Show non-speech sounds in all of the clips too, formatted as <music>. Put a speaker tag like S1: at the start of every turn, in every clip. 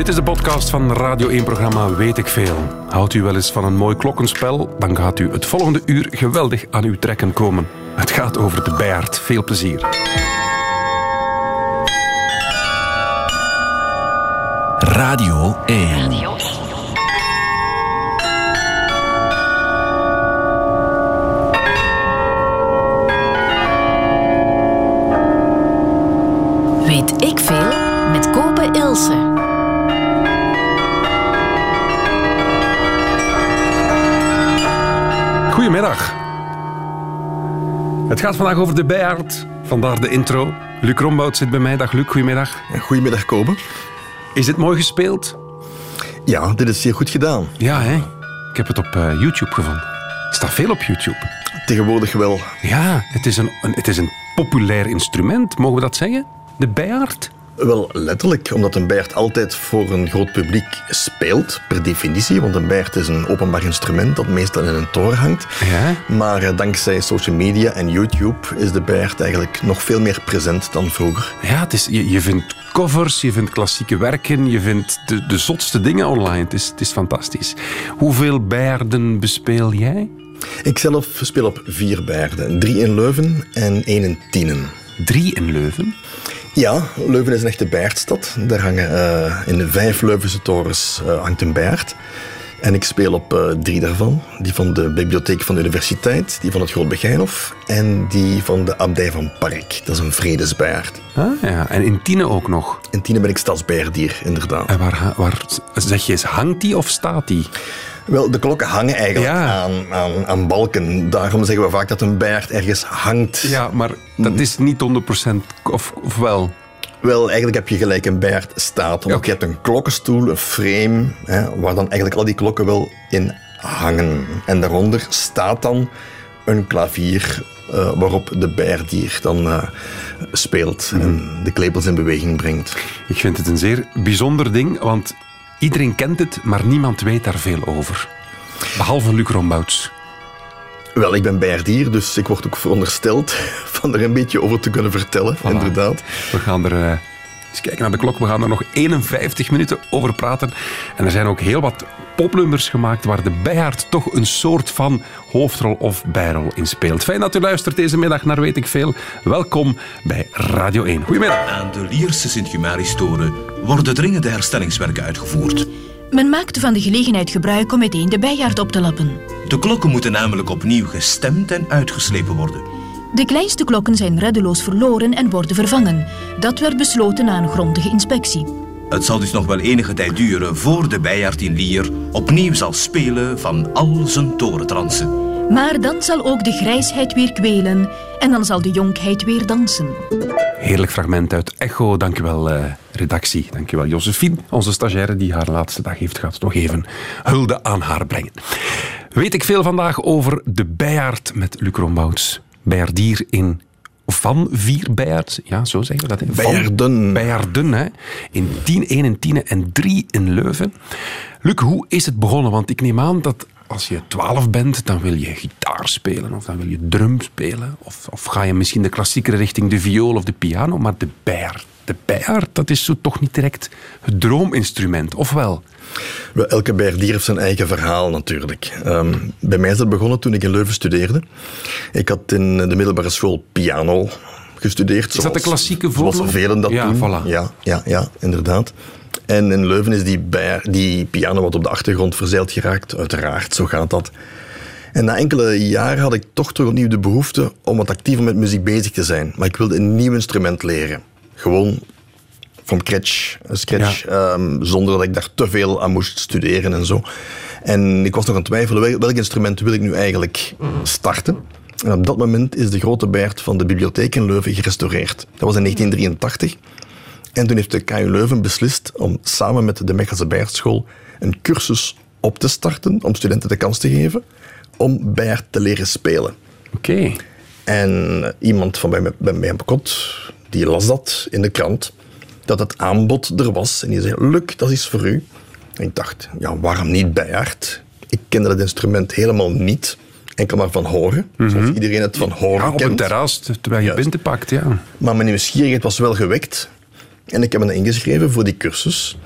S1: Dit is de podcast van Radio 1-programma Weet ik Veel. Houdt u wel eens van een mooi klokkenspel, dan gaat u het volgende uur geweldig aan uw trekken komen. Het gaat over de bijaard. Veel plezier.
S2: Radio 1.
S3: Weet
S1: Het gaat vandaag over de bijaard. Vandaar de intro. Luc Rombout zit bij mij. Dag Luc, goedemiddag.
S4: Goedemiddag, Kobe.
S1: Is dit mooi gespeeld?
S4: Ja, dit is zeer goed gedaan.
S1: Ja, hè? Ik heb het op eh, YouTube gevonden. Het staat veel op YouTube.
S4: Tegenwoordig wel.
S1: Ja, het is een, een- het is een populair instrument, mogen we dat zeggen? De bijaard?
S4: Wel letterlijk, omdat een bijaard altijd voor een groot publiek speelt, per definitie. Want een bijaard is een openbaar instrument dat meestal in een toren hangt.
S1: Ja.
S4: Maar eh, dankzij social media en YouTube is de bijaard eigenlijk nog veel meer present dan vroeger.
S1: Ja, het is, je, je vindt covers, je vindt klassieke werken, je vindt de, de zotste dingen online. Het is, het is fantastisch. Hoeveel bijaarden bespeel jij?
S4: Ik zelf speel op vier bijaarden. Drie in Leuven en één in Tienen.
S1: Drie in Leuven.
S4: Ja, Leuven is een echte bijaardstad. Daar hangen eh, in de vijf Leuvense torens eh, hangt een bijaard. En ik speel op eh, drie daarvan. Die van de bibliotheek van de universiteit, die van het Groot Begijnhof en die van de abdij van Park. Dat is een vredesbijaard.
S1: Ah, ja. En in Tiene ook nog.
S4: In Tienen ben ik stadsbijaardier, inderdaad.
S1: En waar, waar zeg je eens, hangt die of staat die?
S4: Wel, de klokken hangen eigenlijk
S1: Ja.
S4: aan, aan, aan balken. Daarom zeggen we vaak dat een bijaard ergens hangt.
S1: Ja, maar dat is niet 100% of, of wel.
S4: Wel, eigenlijk heb je gelijk een bijaard staat.
S1: Oké.
S4: je hebt een klokkenstoel, een frame, hè, waar dan eigenlijk al die klokken wel in hangen. En daaronder staat dan een klavier eh, waarop de bijaardier dan eh, speelt en de klepels in beweging brengt.
S1: Ik vind het een zeer bijzonder ding, want iedereen kent het, maar niemand weet daar veel over. Behalve Luc Rombouts.
S4: Wel, ik ben bijaardier, dus ik word ook verondersteld <laughs> van er een beetje over te kunnen vertellen, inderdaad.
S1: We gaan er... eens kijken naar de klok. We gaan er nog 51 minuten over praten. En er zijn ook heel wat popnummers gemaakt waar de bijaard toch een soort van hoofdrol of bijrol in speelt. Fijn dat u luistert deze middag naar Weet ik Veel. Welkom bij Radio 1. Goedemiddag.
S2: Aan de Lierse Sint-Humaristoren worden dringende herstellingswerken uitgevoerd.
S3: Men maakte van de gelegenheid gebruik om meteen de bijaard op te lappen.
S2: De klokken moeten namelijk opnieuw gestemd en uitgeslepen worden.
S3: De kleinste klokken zijn reddeloos verloren en worden vervangen. Dat werd besloten na een grondige inspectie.
S2: Het zal dus nog wel enige tijd duren voor de bijaard in Lier opnieuw zal spelen van al zijn torentransen.
S3: Maar dan zal ook de grijsheid weer kwelen en dan zal de jonkheid weer dansen.
S1: Heerlijk fragment uit Echo. Dankjewel, eh redactie. Dankjewel, Josephine, onze stagiaire die haar laatste dag heeft gehad. Nog even hulde aan haar brengen. Weet ik veel vandaag over de bijaard met Luc Rombouts. Bijaardier in... Van vier bijaards, ja, zo zeggen we dat. hè? Van
S4: Bijaarden.
S1: Bijaarden, hè. In 10, 1 in Tiene en 3 in Leuven. Luc, hoe is het begonnen? Want ik neem aan dat als je 12 bent, dan wil je gitaar spelen of dan wil je drum spelen. Of, of ga je misschien de klassiekere richting de viool of de piano. Maar de bijaard, de dat is zo toch niet direct het droominstrument, of wel?
S4: Elke bijaardier heeft zijn eigen verhaal natuurlijk. Ehm, bij mij is dat begonnen toen ik in Leuven studeerde. Ik had in de middelbare school piano gestudeerd.
S1: Is dat de klassieke vorm?
S4: Zoals velen dat
S1: Ja,
S4: doen.
S1: voilà.
S4: Ja, ja, ja, inderdaad. En in Leuven is die, die piano wat op de achtergrond verzeild geraakt. Uiteraard, zo gaat dat. En na enkele jaren had ik toch terug opnieuw de behoefte om wat actiever met muziek bezig te zijn. Maar ik wilde een nieuw instrument leren. Gewoon from scratch, scratch ehm, zonder dat ik daar te veel aan moest studeren en zo. En ik was nog aan het twijfelen, wel- welk instrument wil ik nu eigenlijk starten? En op dat moment is de grote bijaard van de bibliotheek in Leuven gerestaureerd. Dat was in 1983. En toen heeft de KU Leuven beslist om samen met de Mechelse Bijaardschool een cursus op te starten, om studenten de kans te geven, om bijaard te leren spelen.
S1: Oké.
S4: En iemand van bij, bij mij kot, die las dat in de krant, dat het aanbod er was. En die zei, Luc, dat is voor u. En ik dacht, ja, waarom niet bijaard? Ik kende dat instrument helemaal niet. Enkel maar van horen, zoals iedereen het van horen
S1: Ja, op
S4: kent.
S1: een terras, terwijl je binten pakt, ja.
S4: Maar mijn nieuwsgierigheid was wel gewekt. En ik heb me ingeschreven voor die cursus.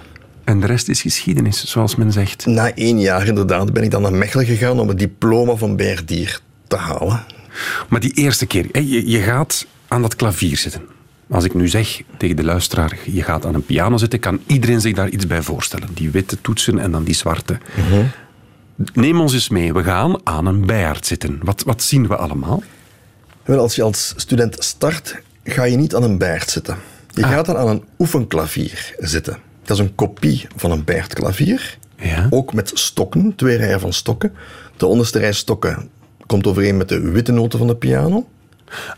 S1: En de rest is geschiedenis, zoals men zegt.
S4: Na één jaar inderdaad ben ik dan naar Mechelen gegaan om het diploma van bijaardier te halen.
S1: Maar die eerste keer, je gaat aan dat klavier zitten. Als ik nu zeg tegen de luisteraar, je gaat aan een piano zitten, kan iedereen zich daar iets bij voorstellen. Die witte toetsen en dan die zwarte. Neem ons eens mee, we gaan aan een bijaard zitten. Wat, wat zien we allemaal?
S4: Wel, als je als student start, ga je niet aan een bijaard zitten. Je
S1: Ah.
S4: gaat dan aan een oefenklavier zitten. Dat is een kopie van een bijaardklavier.
S1: Ja.
S4: Ook met stokken, twee rijen van stokken. De onderste rij stokken komt overeen met de witte noten van de piano.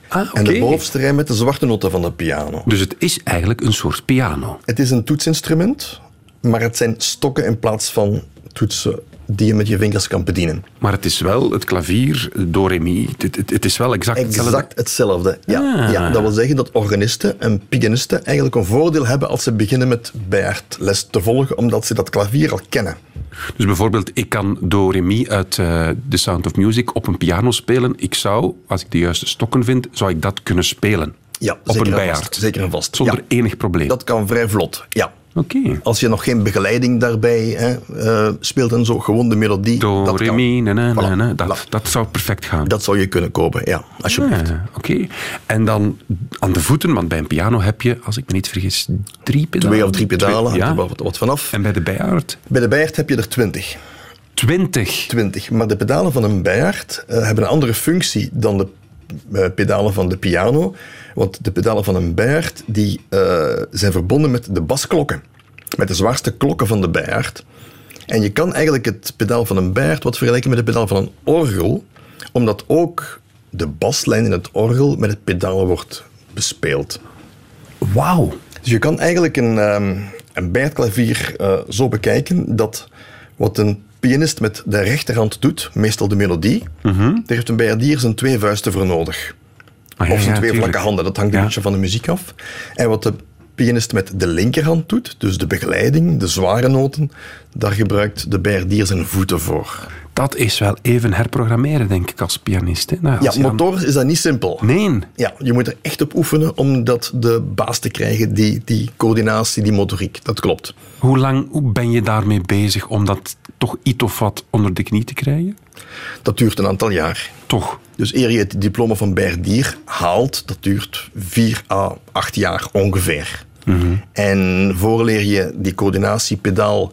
S1: Ah,
S4: En de bovenste rij met de zwarte noten van de piano.
S1: Dus het is eigenlijk een soort piano.
S4: Het is een toetsinstrument, maar het zijn stokken in plaats van toetsen die je met je vingers kan bedienen.
S1: Maar het is wel het klavier, do, re, mi. Het, het, het is wel exact hetzelfde.
S4: Exact hetzelfde. Ja,
S1: Ah.
S4: ja, dat wil zeggen dat organisten en pianisten eigenlijk een voordeel hebben als ze beginnen met bijaardles te volgen, omdat ze dat klavier al kennen.
S1: Dus bijvoorbeeld, ik kan do, re, mi uit eh, The Sound of Music op een piano spelen. Ik zou, als ik de juiste stokken vind, zou ik dat kunnen spelen.
S4: Ja,
S1: op
S4: zeker
S1: een
S4: en
S1: bijaard.
S4: vast. Zeker en vast.
S1: Zonder
S4: Ja.
S1: enig probleem.
S4: Dat kan vrij vlot, ja. Als je nog geen begeleiding daarbij hè, eh, speelt en zo, gewoon de melodie.
S1: Do,
S4: dat,
S1: re, mi, na, na, na,
S4: Voilà.
S1: na. Dat, dat zou perfect gaan.
S4: dat zou je kunnen kopen, ja, alsjeblieft.
S1: Ah, Oké. En dan aan de voeten, want bij een piano heb je, als ik me niet vergis, drie pedalen.
S4: Twee of drie pedalen, hangt
S1: ja.
S4: er wat, wat vanaf.
S1: En bij de bijaard?
S4: Bij de bijaard heb je er twintig.
S1: Twintig.
S4: 20. Maar de pedalen van een bijaard eh, hebben een andere functie dan de pedalen van de piano. Want de pedalen van een bijaard die, eh, zijn verbonden met de basklokken. Met de zwaarste klokken van de bijaard. En je kan eigenlijk het pedaal van een bijaard wat vergelijken met het pedaal van een orgel. Omdat ook de baslijn in het orgel met het pedaal wordt bespeeld.
S1: Wauw.
S4: Dus je kan eigenlijk een, ehm een eh, zo bekijken dat wat een pianist met de rechterhand doet, meestal de melodie, daar heeft een bijaardier zijn twee vuisten voor nodig.
S1: Ah, ja,
S4: of zijn
S1: ja,
S4: twee
S1: tuurlijk.
S4: vlakke handen, dat hangt een beetje van de muziek af. En wat de pianist met de linkerhand doet, dus de begeleiding, de zware noten, daar gebruikt de bijaardier zijn voeten voor.
S1: Dat is wel even herprogrammeren, denk ik, als pianist. Hè? Nou, als
S4: Ja, motor is dat niet simpel.
S1: Nee.
S4: Ja, je moet er echt op oefenen om dat de baas te krijgen, die, die coördinatie, die motoriek. Dat klopt.
S1: Hoe lang hoe ben je daarmee bezig om dat toch iets of wat onder de knie te krijgen?
S4: Dat duurt een aantal jaar.
S1: Toch.
S4: Dus eer je het diploma van bijaardier haalt, dat duurt vier à acht jaar ongeveer. En voorleer je die coördinatiepedaal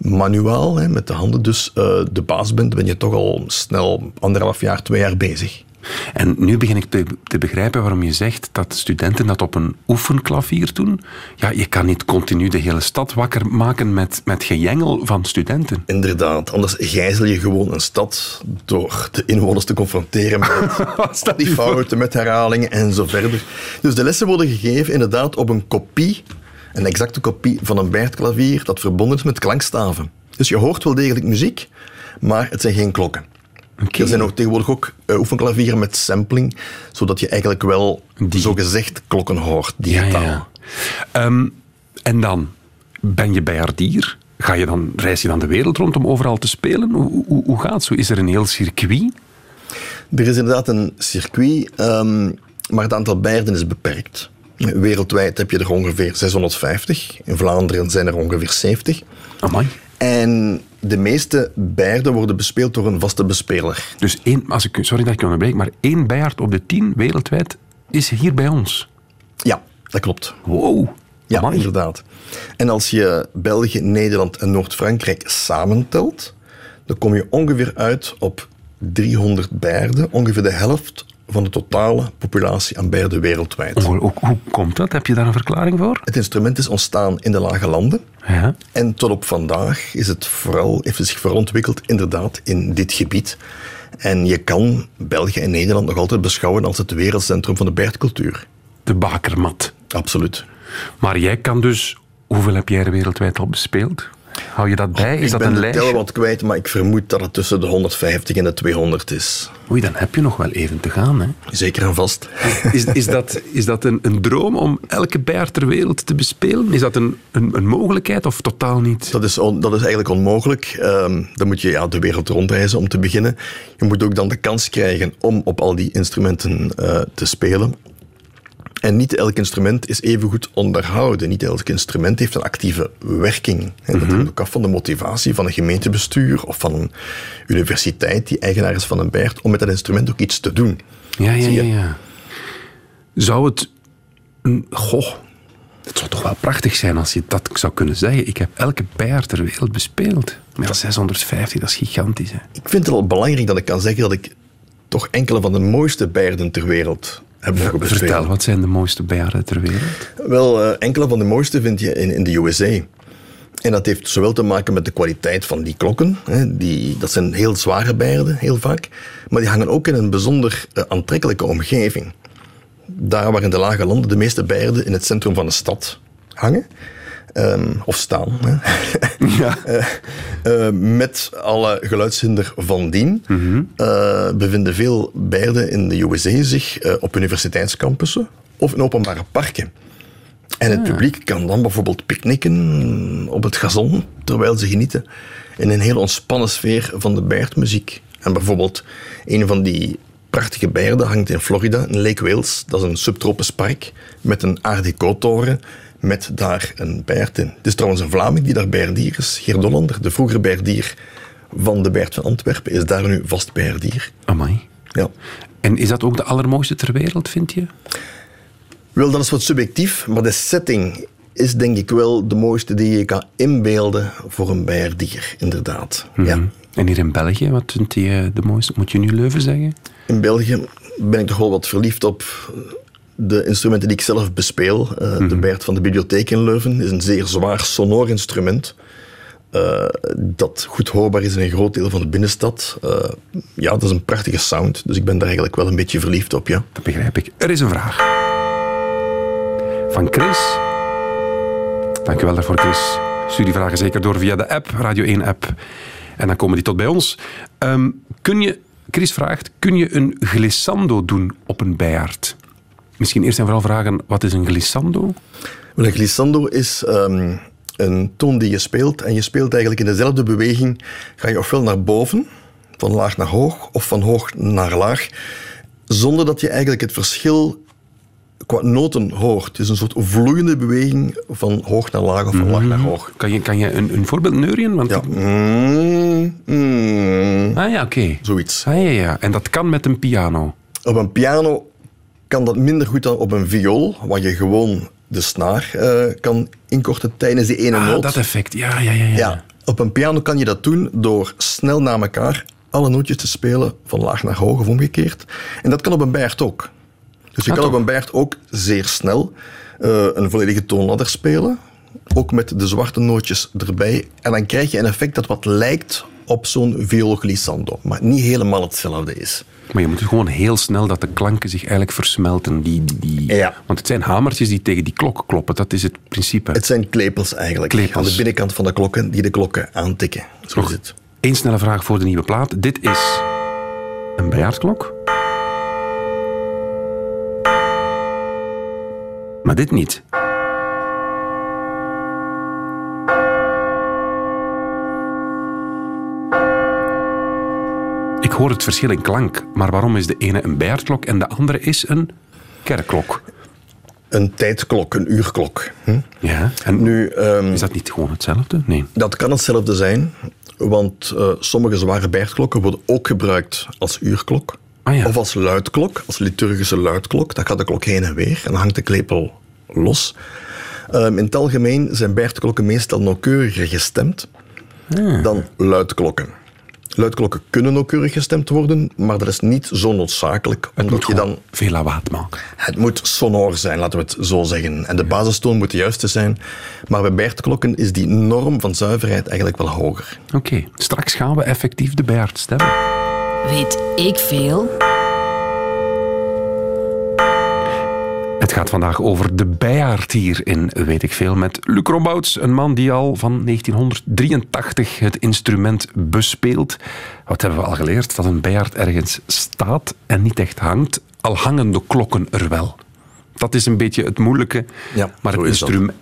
S4: manuaal, hè, met de handen dus eh, de baas bent, ben je toch al snel anderhalf jaar, twee jaar bezig.
S1: En nu begin ik te, te begrijpen waarom je zegt dat studenten dat op een oefenklavier doen. Ja, je kan niet continu de hele stad wakker maken met, met gejengel van studenten.
S4: Inderdaad, anders gijzel je gewoon een stad door de inwoners te confronteren met <laughs> die fouten, met herhalingen en zo verder. Dus de lessen worden gegeven inderdaad op een kopie, een exacte kopie van een bijaardklavier dat verbonden is met klankstaven. Dus je hoort wel degelijk muziek, maar het zijn geen klokken. Er zijn ook tegenwoordig ook eh, oefenklavieren met sampling, zodat je eigenlijk wel
S1: Die-
S4: zogezegd klokken hoort, digitaal.
S1: ja, ja. Ehm, en dan ben je bijaardier. Ga je dan, reis je dan de wereld rond om overal te spelen? Hoe, hoe, hoe gaat het zo? Is er een heel circuit?
S4: Er is inderdaad een circuit, ehm, maar het aantal bijaarden is beperkt. Wereldwijd heb je er ongeveer 650. In Vlaanderen zijn er ongeveer 70.
S1: Amai.
S4: En de meeste bijaarden worden bespeeld door een vaste bespeler.
S1: Dus één, als ik, sorry dat ik je onderbreek, maar één bijaard op de tien wereldwijd is hier bij ons.
S4: Ja, dat klopt.
S1: Wow.
S4: Ja,
S1: Amai.
S4: inderdaad. En als je België, Nederland en Noord-Frankrijk samentelt, dan kom je ongeveer uit op 300 bijaarden. Ongeveer de helft van de totale populatie aan bijaarden wereldwijd.
S1: Hoe, hoe, hoe komt dat? Heb je daar een verklaring voor?
S4: Het instrument is ontstaan in de lage landen.
S1: Ja.
S4: En tot op vandaag is het vooral, heeft het zich vooral ontwikkeld inderdaad in dit gebied. En je kan België en Nederland nog altijd beschouwen als het wereldcentrum van de bijaardcultuur.
S1: De bakermat.
S4: Absoluut.
S1: Maar jij kan dus... Hoeveel heb jij er wereldwijd al bespeeld? Hou je dat bij? Is
S4: ik
S1: dat
S4: ben
S1: een
S4: de
S1: lijstje?
S4: tel wat kwijt, maar ik vermoed dat het tussen de 150 en de 200 is.
S1: Oei, dan heb je nog wel even te gaan, hè?
S4: Zeker en vast. <laughs>
S1: Is, is dat, is dat een, een droom om elke bijaard ter wereld te bespelen? Is dat een, een, een mogelijkheid of totaal niet?
S4: Dat is, on- dat is eigenlijk onmogelijk. Ehm, dan moet je ja, de wereld rondreizen om te beginnen. Je moet ook dan de kans krijgen om op al die instrumenten eh, te spelen. En niet elk instrument is even goed onderhouden. Niet elk instrument heeft een actieve werking. En dat hangt ook af van de motivatie van een gemeentebestuur of van een universiteit die eigenaar is van een bijaard om met dat instrument ook iets te doen.
S1: Ja, ja, ja. Zou het... Goh, het zou toch wel prachtig zijn als je dat zou kunnen zeggen. Ik heb elke bijaard ter wereld bespeeld. Maar ja, 650, dat is gigantisch. Hè.
S4: Ik vind het wel belangrijk dat ik kan zeggen dat ik toch enkele van de mooiste bijaarden ter wereld.
S1: Vertel, wat zijn de mooiste bijaarden ter wereld?
S4: Wel, eh, enkele van de mooiste vind je in, in de USA. En dat heeft zowel te maken met de kwaliteit van die klokken. Hè, die, dat zijn heel zware bijaarden, heel vaak. Maar die hangen ook in een bijzonder eh, aantrekkelijke omgeving. Daar waar in de lage landen de meeste bijaarden in het centrum van de stad hangen. Ehm, of staan. Hè. <laughs>
S1: Ja. <laughs>
S4: Eh, met alle geluidshinder van dien eh, bevinden veel bijaarden in de USA zich eh, op universiteitscampussen of in openbare parken. En het publiek kan dan bijvoorbeeld picknicken op het gazon terwijl ze genieten in een heel ontspannen sfeer van de bijaardmuziek. En bijvoorbeeld een van die prachtige bijaarden hangt in Florida, in Lake Wales. Dat is een subtropisch park met een Art Deco-toren met daar een bijaard in. Het is trouwens een Vlaming die daar bijaardier is. Geert de vroegere bijaardier van de Bijaard van Antwerpen, is daar nu vast bijaardier.
S1: Amai.
S4: Ja.
S1: En is dat ook de allermooiste ter wereld, vind je?
S4: Wel, dat is wat subjectief, maar de setting is denk ik wel de mooiste die je kan inbeelden voor een bijaardier, inderdaad. Ja.
S1: Mhm. En hier in België, wat vind je de mooiste? Moet je nu Leuven zeggen?
S4: In België ben ik toch wel wat verliefd op de instrumenten die ik zelf bespeel. Eh, De bijaard van de bibliotheek in Leuven is een zeer zwaar sonor instrument. eh, dat goed hoorbaar is in een groot deel van de binnenstad. Eh, ja, dat is een prachtige sound. Dus ik ben daar eigenlijk wel een beetje verliefd op, ja.
S1: Dat begrijp ik. Er is een vraag. Van Chris. Dankjewel daarvoor, Chris. Stuur die vragen zeker door via de app, Radio 1-app. En dan komen die tot bij ons. Ehm, kun je, Chris vraagt, kun je een glissando doen op een bijaard? Misschien eerst en vooral vragen, wat is een glissando?
S4: Een glissando is ehm, een toon die je speelt. En je speelt eigenlijk in dezelfde beweging. Ga je ofwel naar boven, van laag naar hoog, of van hoog naar laag. Zonder dat je eigenlijk het verschil qua noten hoort. Het is een soort vloeiende beweging van hoog naar laag of van laag naar hoog.
S1: Kan je, kan je een, een voorbeeld neurien? Want
S4: Ja. Mm, mm,
S1: Ah ja, oké.
S4: zoiets.
S1: Ah, ja, ja. En dat kan met een piano.
S4: Op een piano kan dat minder goed dan op een viool, waar je gewoon de snaar eh, kan inkorten tijdens die ene
S1: Ah,
S4: noot.
S1: dat effect. Ja, ja, ja. ja.
S4: Ja, op een piano kan je dat doen door snel na elkaar alle nootjes te spelen, van laag naar hoog of omgekeerd. En dat kan op een bijaard ook. Dus je
S1: Ah,
S4: kan
S1: toch?
S4: op een bijaard ook zeer snel eh, een volledige toonladder spelen, ook met de zwarte nootjes erbij. En dan krijg je een effect dat wat lijkt op zo'n vioolglissando, maar niet helemaal hetzelfde is.
S1: Maar je moet gewoon heel snel dat de klanken zich eigenlijk versmelten. Die, die,
S4: Ja.
S1: Want het zijn hamertjes die tegen die klokken kloppen. Dat is het principe.
S4: Het zijn klepels eigenlijk,
S1: Klepels.
S4: aan de binnenkant van de klokken die de klokken aantikken. Zo is het.
S1: Eén snelle vraag voor de nieuwe plaat. Dit is een bijaardklok. Maar dit niet. Hoor het verschil in klank, maar waarom is de ene een bijaardklok en de andere is een kerkklok?
S4: Een tijdklok, een uurklok. Hm?
S1: Ja, en
S4: Nu, ehm,
S1: is dat niet gewoon hetzelfde? Nee.
S4: Dat kan hetzelfde zijn, want eh, sommige zware bijaardklokken worden ook gebruikt als uurklok.
S1: Ah ja.
S4: Of als luidklok, als liturgische luidklok. Dan gaat de klok heen en weer en dan hangt de klepel los. Ehm, in het algemeen zijn bijaardklokken meestal nauwkeuriger gestemd
S1: Ah.
S4: dan luidklokken. Luidklokken kunnen nauwkeurig gestemd worden, maar dat is niet zo noodzakelijk,
S1: Het
S4: omdat
S1: moet
S4: je dan
S1: veel lawaad maken.
S4: het moet sonor zijn, laten we het zo zeggen. En de basistoon moet de juiste zijn. Maar bij bijaardklokken is die norm van zuiverheid eigenlijk wel hoger.
S1: Oké, straks gaan we effectief de bijaard stemmen.
S3: Weet ik veel?
S1: Gaat vandaag over de bijaard hier in Weet ik Veel met Luc Rombouts, een man die al van 1983 het instrument bespeelt. Wat hebben we al geleerd? Dat een bijaard ergens staat en niet echt hangt, al hangen de klokken er wel. Dat is een beetje het moeilijke.
S4: Ja,
S1: maar het instrument.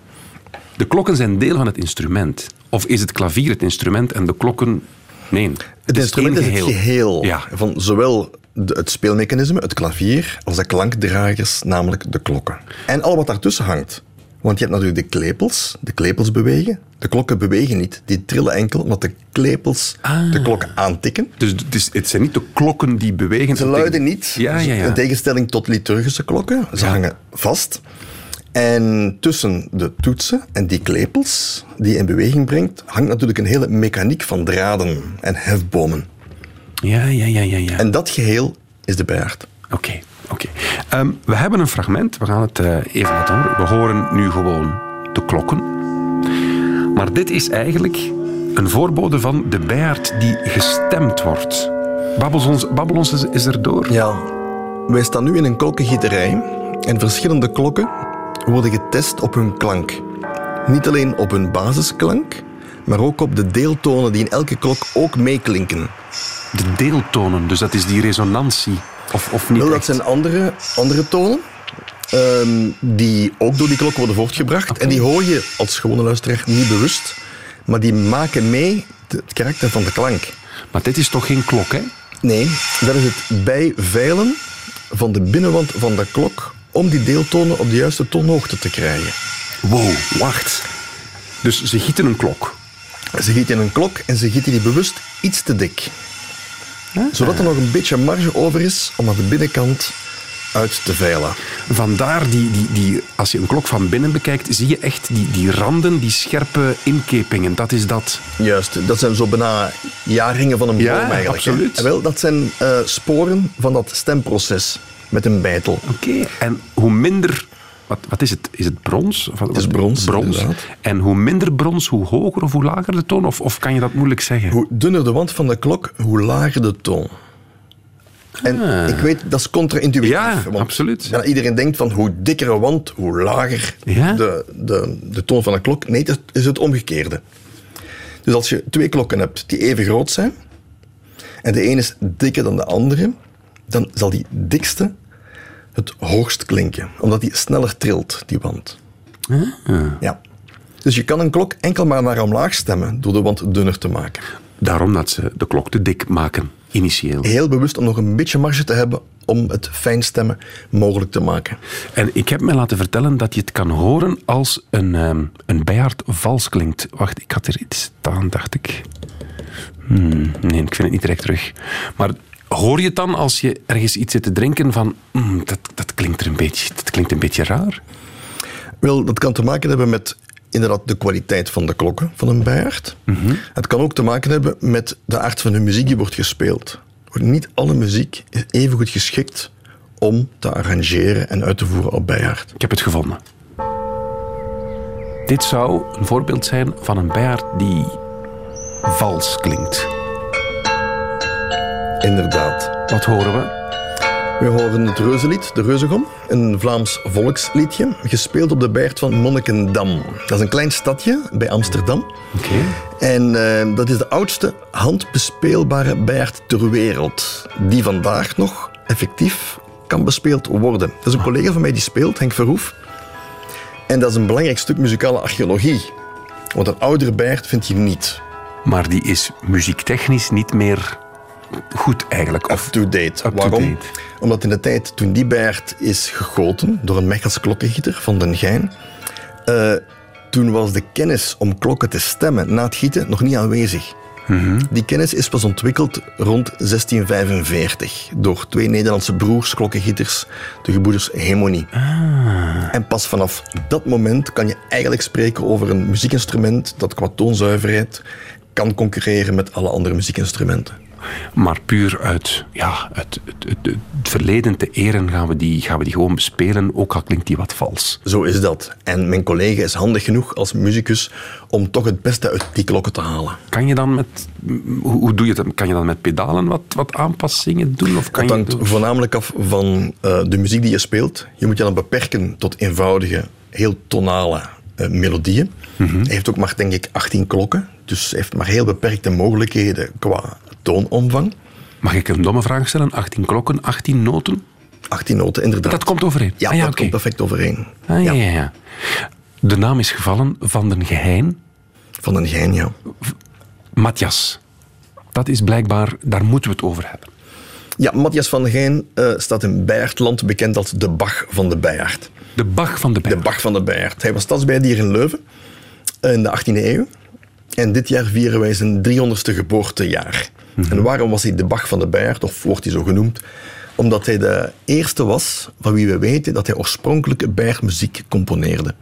S1: De klokken zijn deel van het instrument. Of is het klavier het instrument en de klokken. Nee.
S4: Het instrument is het geheel
S1: Ja.
S4: van zowel de, het speelmechanisme, het klavier, als de klankdragers, namelijk de klokken. En al wat daartussen hangt. Want je hebt natuurlijk de klepels, de klepels bewegen. De klokken bewegen niet, die trillen enkel omdat de klepels de klokken aantikken.
S1: Dus het, is, het zijn niet de klokken die bewegen.
S4: Ze luiden niet,
S1: Ja, ja, ja.
S4: in tegenstelling tot liturgische klokken. Ze hangen vast. En tussen de toetsen en die klepels die je in beweging brengt, hangt natuurlijk een hele mechaniek van draden en hefbomen.
S1: Ja, ja, ja, ja. ja.
S4: En dat geheel is de bijaard.
S1: Oké, oké. Ehm, we hebben een fragment, we gaan het eh, even laten horen. We horen nu gewoon de klokken. Maar dit is eigenlijk een voorbode van de bijaard die gestemd wordt. Babbel ons, babbel ons eens- eens erdoor.
S4: Ja, wij staan nu in een klokkengieterij en verschillende klokken worden getest op hun klank. Niet alleen op hun basisklank, maar ook op de deeltonen die in elke klok ook meeklinken.
S1: De deeltonen, dus dat is die resonantie. Of, of niet
S4: Wel, dat
S1: echt?
S4: zijn andere, andere tonen ehm, die ook door die klok worden voortgebracht. En die hoor je als gewone luisteraar niet bewust, maar die maken mee het karakter van de klank.
S1: Maar dit is toch geen klok, hè?
S4: Nee, dat is het bijveilen van de binnenwand van de klok om die deeltonen op de juiste toonhoogte te krijgen.
S1: Wow, wacht. Dus ze gieten een klok.
S4: Ze gieten een klok en ze gieten die bewust iets te dik. Zodat er nog een beetje marge over is om aan de binnenkant uit te veilen.
S1: Vandaar, die, die, die, als je een klok van binnen bekijkt, zie je echt die, die randen, die scherpe inkepingen. Dat is dat.
S4: Juist, dat zijn zo bijna jaarringen van een boom
S1: Ja,
S4: eigenlijk.
S1: absoluut.
S4: Wel, dat zijn eh, sporen van dat stemproces met een bijtel.
S1: Oké. En hoe minder... Wat, wat is het? Is het brons? Of wat-
S4: Het is brons.
S1: En hoe minder brons, hoe hoger of hoe lager de toon? Of, of kan je dat moeilijk zeggen?
S4: Hoe dunner de wand van de klok, hoe lager de toon. En ik weet, dat is contra-intuïtief.
S1: Ah. Ja,
S4: want
S1: absoluut.
S4: bijna iedereen denkt van hoe dikker een wand, hoe lager
S1: Ja?
S4: de, de, de toon van een klok. Nee, het is het omgekeerde. Dus als je twee klokken hebt die even groot zijn, en de ene is dikker dan de andere, dan zal die dikste het hoogst klinken. Omdat die sneller trilt, die wand. Ja. Dus je kan een klok enkel maar naar omlaag stemmen door de wand dunner te maken.
S1: Daarom dat ze de klok te dik maken, initieel.
S4: Heel bewust om nog een beetje marge te hebben om het fijnstemmen mogelijk te maken.
S1: En ik heb mij laten vertellen dat je het kan horen als een, ehm, een bijaard vals klinkt. Wacht, ik had er iets staan, dacht ik. Hmm, nee, ik vind het niet direct terug. Maar hoor je het dan als je ergens iets zit te drinken van... hmm, dat, dat, klinkt er een beetje, dat klinkt een beetje raar?
S4: Wel, dat kan te maken hebben met inderdaad de kwaliteit van de klokken van een bijaard. Het kan ook te maken hebben met de aard van de muziek die wordt gespeeld. Niet alle muziek is even goed geschikt om te arrangeren en uit te voeren op bijaard.
S1: Ik heb het gevonden. Dit zou een voorbeeld zijn van een bijaard die vals klinkt.
S4: Inderdaad.
S1: Wat horen we?
S4: We horen het Reuzenlied, de Reuzegom, een Vlaams volksliedje, gespeeld op de bijaard van Monnikendam. Dat is een klein stadje bij Amsterdam.
S1: Oké.
S4: En eh, dat is de oudste handbespeelbare bijaard ter wereld, die vandaag nog effectief kan bespeeld worden. Dat is een collega van mij die speelt, Henk Verhoef. En dat is een belangrijk stuk muzikale archeologie. Want een oudere bijaard vind je niet
S1: Maar die is muziektechnisch niet meer goed eigenlijk. Of
S4: up-to-date.
S1: Up to
S4: Waarom?
S1: date.
S4: Omdat in de tijd toen die bijaard is gegoten door een Mechelse klokkengieter van Den Gein, eh, toen was de kennis om klokken te stemmen na het gieten nog niet aanwezig. Die kennis is pas ontwikkeld rond 1645 door twee Nederlandse broers, klokkengieters, de gebroeders Hemonie. En pas vanaf dat moment kan je eigenlijk spreken over een muziekinstrument dat qua toonzuiverheid kan concurreren met alle andere muziekinstrumenten.
S1: Maar puur uit, ja, uit het, het, het verleden te eren gaan we, die, gaan we die gewoon bespelen, ook al klinkt die wat vals.
S4: Zo is dat. En mijn collega is handig genoeg als muzikus om toch het beste uit die klokken te halen.
S1: Kan je dan met, hoe, doe je dat? Kan je dan met pedalen wat, wat aanpassingen doen? Of kan
S4: Het
S1: je
S4: hangt voornamelijk af van eh, de muziek die je speelt. Je moet je dan beperken tot eenvoudige, heel tonale eh, melodieën. Hij heeft ook maar, denk ik, 18 klokken. Dus hij heeft maar heel beperkte mogelijkheden qua toonomvang.
S1: Mag ik een domme vraag stellen? 18 klokken, 18 noten?
S4: 18 noten, inderdaad.
S1: Dat komt overeen?
S4: Ja,
S1: Ah, ja
S4: dat komt perfect overeen.
S1: Ah, ja, ja, ja. De naam is gevallen van den geheim
S4: Van een gein, ja.
S1: Matthias. Dat is blijkbaar, daar moeten we het over hebben.
S4: Ja, Matthias van Gijn uh, staat in Beiertland bekend als de Bach van de Beiert.
S1: De Bach van de Beiert?
S4: De Bach van de Beiert. Hij was stadsbijdier in Leuven uh, in de 18e eeuw. En dit jaar vieren wij zijn 300ste geboortejaar. Mm -hmm. En waarom was hij de Bach van de Beiert, of wordt hij zo genoemd? Omdat hij de eerste was van wie we weten dat hij oorspronkelijk Beiertmuziek componeerde.